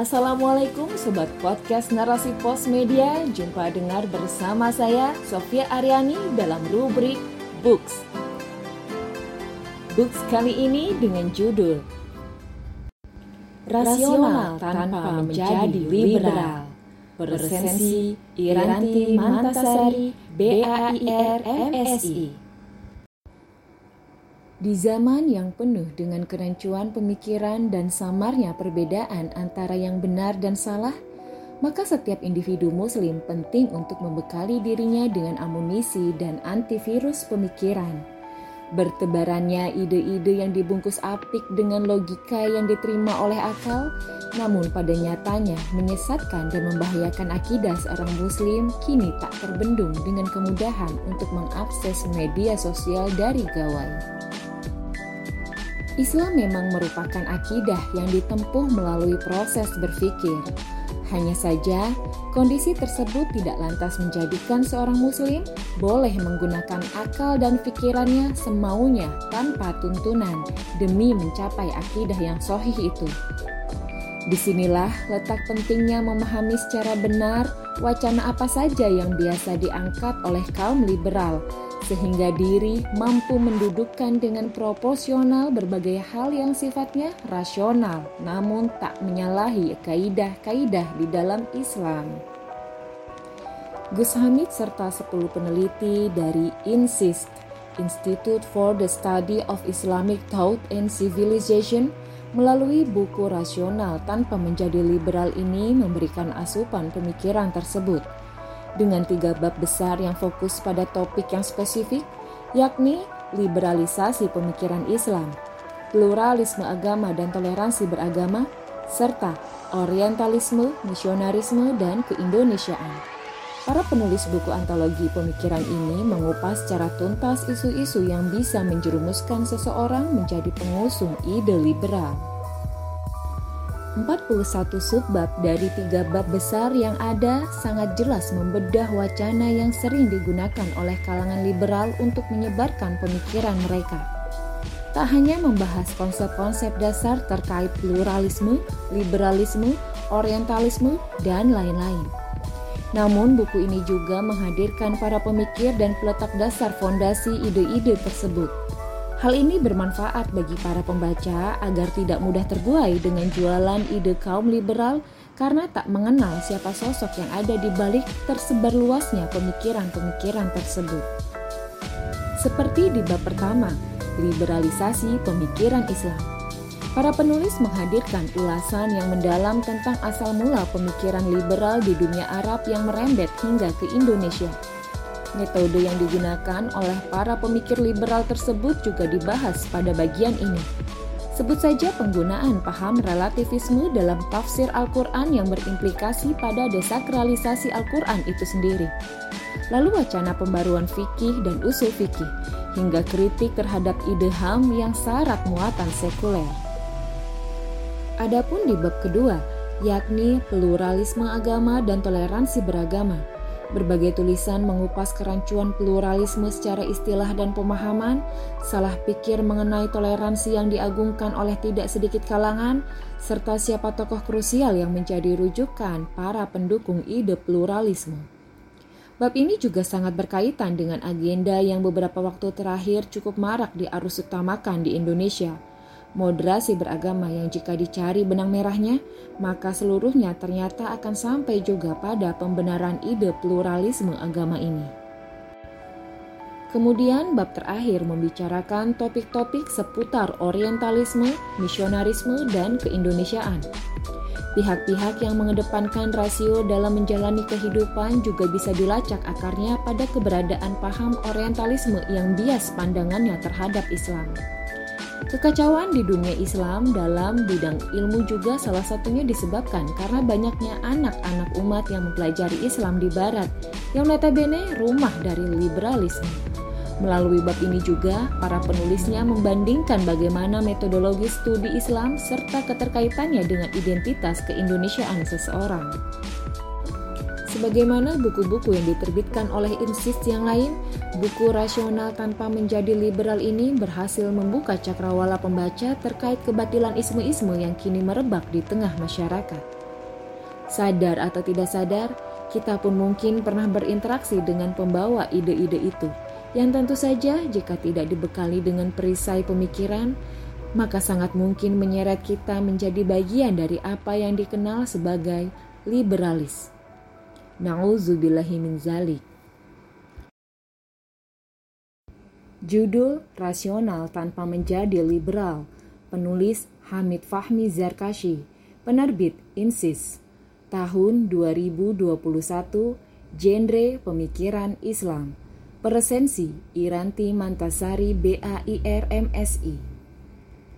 Assalamualaikum Sobat Podcast Narasi Pos Media. Jumpa dengar bersama saya Sofia Aryani dalam rubrik Books. Books kali ini dengan judul Rasional tanpa menjadi liberal. Bersensi Iranti Mantasari BAIR MSI di zaman yang penuh dengan kerancuan pemikiran dan samarnya perbedaan antara yang benar dan salah, maka setiap individu Muslim penting untuk membekali dirinya dengan amunisi dan antivirus pemikiran. Bertebarannya ide-ide yang dibungkus apik dengan logika yang diterima oleh akal, namun pada nyatanya menyesatkan dan membahayakan akidah seorang Muslim kini tak terbendung dengan kemudahan untuk mengakses media sosial dari gawai. Islam memang merupakan akidah yang ditempuh melalui proses berpikir. Hanya saja, kondisi tersebut tidak lantas menjadikan seorang muslim boleh menggunakan akal dan pikirannya semaunya tanpa tuntunan demi mencapai akidah yang sohih itu. Di sinilah letak pentingnya memahami secara benar wacana apa saja yang biasa diangkat oleh kaum liberal sehingga diri mampu mendudukkan dengan proporsional berbagai hal yang sifatnya rasional, namun tak menyalahi kaidah-kaidah di dalam Islam. Gus Hamid serta 10 peneliti dari INSIST, Institute for the Study of Islamic Thought and Civilization, melalui buku rasional tanpa menjadi liberal ini memberikan asupan pemikiran tersebut – dengan tiga bab besar yang fokus pada topik yang spesifik, yakni liberalisasi pemikiran Islam, pluralisme agama dan toleransi beragama, serta orientalisme, misionarisme, dan keindonesiaan. Para penulis buku antologi pemikiran ini mengupas secara tuntas isu-isu yang bisa menjerumuskan seseorang menjadi pengusung ide liberal. 41 subbab dari tiga bab besar yang ada sangat jelas membedah wacana yang sering digunakan oleh kalangan liberal untuk menyebarkan pemikiran mereka. Tak hanya membahas konsep-konsep dasar terkait pluralisme, liberalisme, orientalisme, dan lain-lain. Namun buku ini juga menghadirkan para pemikir dan peletak dasar fondasi ide-ide tersebut Hal ini bermanfaat bagi para pembaca agar tidak mudah terbuai dengan jualan ide kaum liberal karena tak mengenal siapa sosok yang ada di balik tersebar luasnya pemikiran-pemikiran tersebut. Seperti di bab pertama, liberalisasi pemikiran Islam. Para penulis menghadirkan ulasan yang mendalam tentang asal mula pemikiran liberal di dunia Arab yang merembet hingga ke Indonesia. Metode yang digunakan oleh para pemikir liberal tersebut juga dibahas pada bagian ini. Sebut saja penggunaan paham relativisme dalam tafsir Al-Quran yang berimplikasi pada desakralisasi Al-Quran itu sendiri. Lalu wacana pembaruan fikih dan usul fikih, hingga kritik terhadap ide HAM yang syarat muatan sekuler. Adapun di bab kedua, yakni pluralisme agama dan toleransi beragama, Berbagai tulisan mengupas kerancuan pluralisme secara istilah dan pemahaman, salah pikir mengenai toleransi yang diagungkan oleh tidak sedikit kalangan, serta siapa tokoh krusial yang menjadi rujukan para pendukung ide pluralisme. Bab ini juga sangat berkaitan dengan agenda yang beberapa waktu terakhir cukup marak diarus utamakan di Indonesia – moderasi beragama yang jika dicari benang merahnya, maka seluruhnya ternyata akan sampai juga pada pembenaran ide pluralisme agama ini. Kemudian bab terakhir membicarakan topik-topik seputar orientalisme, misionarisme, dan keindonesiaan. Pihak-pihak yang mengedepankan rasio dalam menjalani kehidupan juga bisa dilacak akarnya pada keberadaan paham orientalisme yang bias pandangannya terhadap Islam. Kekacauan di dunia Islam dalam bidang ilmu juga salah satunya disebabkan karena banyaknya anak-anak umat yang mempelajari Islam di Barat, yang notabene rumah dari liberalisme. Melalui bab ini juga, para penulisnya membandingkan bagaimana metodologi studi Islam serta keterkaitannya dengan identitas keindonesiaan seseorang. Sebagaimana buku-buku yang diterbitkan oleh insist yang lain, buku rasional tanpa menjadi liberal ini berhasil membuka cakrawala pembaca terkait kebatilan isme-isme yang kini merebak di tengah masyarakat. Sadar atau tidak sadar, kita pun mungkin pernah berinteraksi dengan pembawa ide-ide itu, yang tentu saja jika tidak dibekali dengan perisai pemikiran, maka sangat mungkin menyeret kita menjadi bagian dari apa yang dikenal sebagai liberalis. Na'udzubillahi. Judul Rasional Tanpa Menjadi Liberal Penulis Hamid Fahmi Zarkashi Penerbit Insis tahun 2021, genre pemikiran Islam. Presensi Iranti Mantasari BAIR MSI.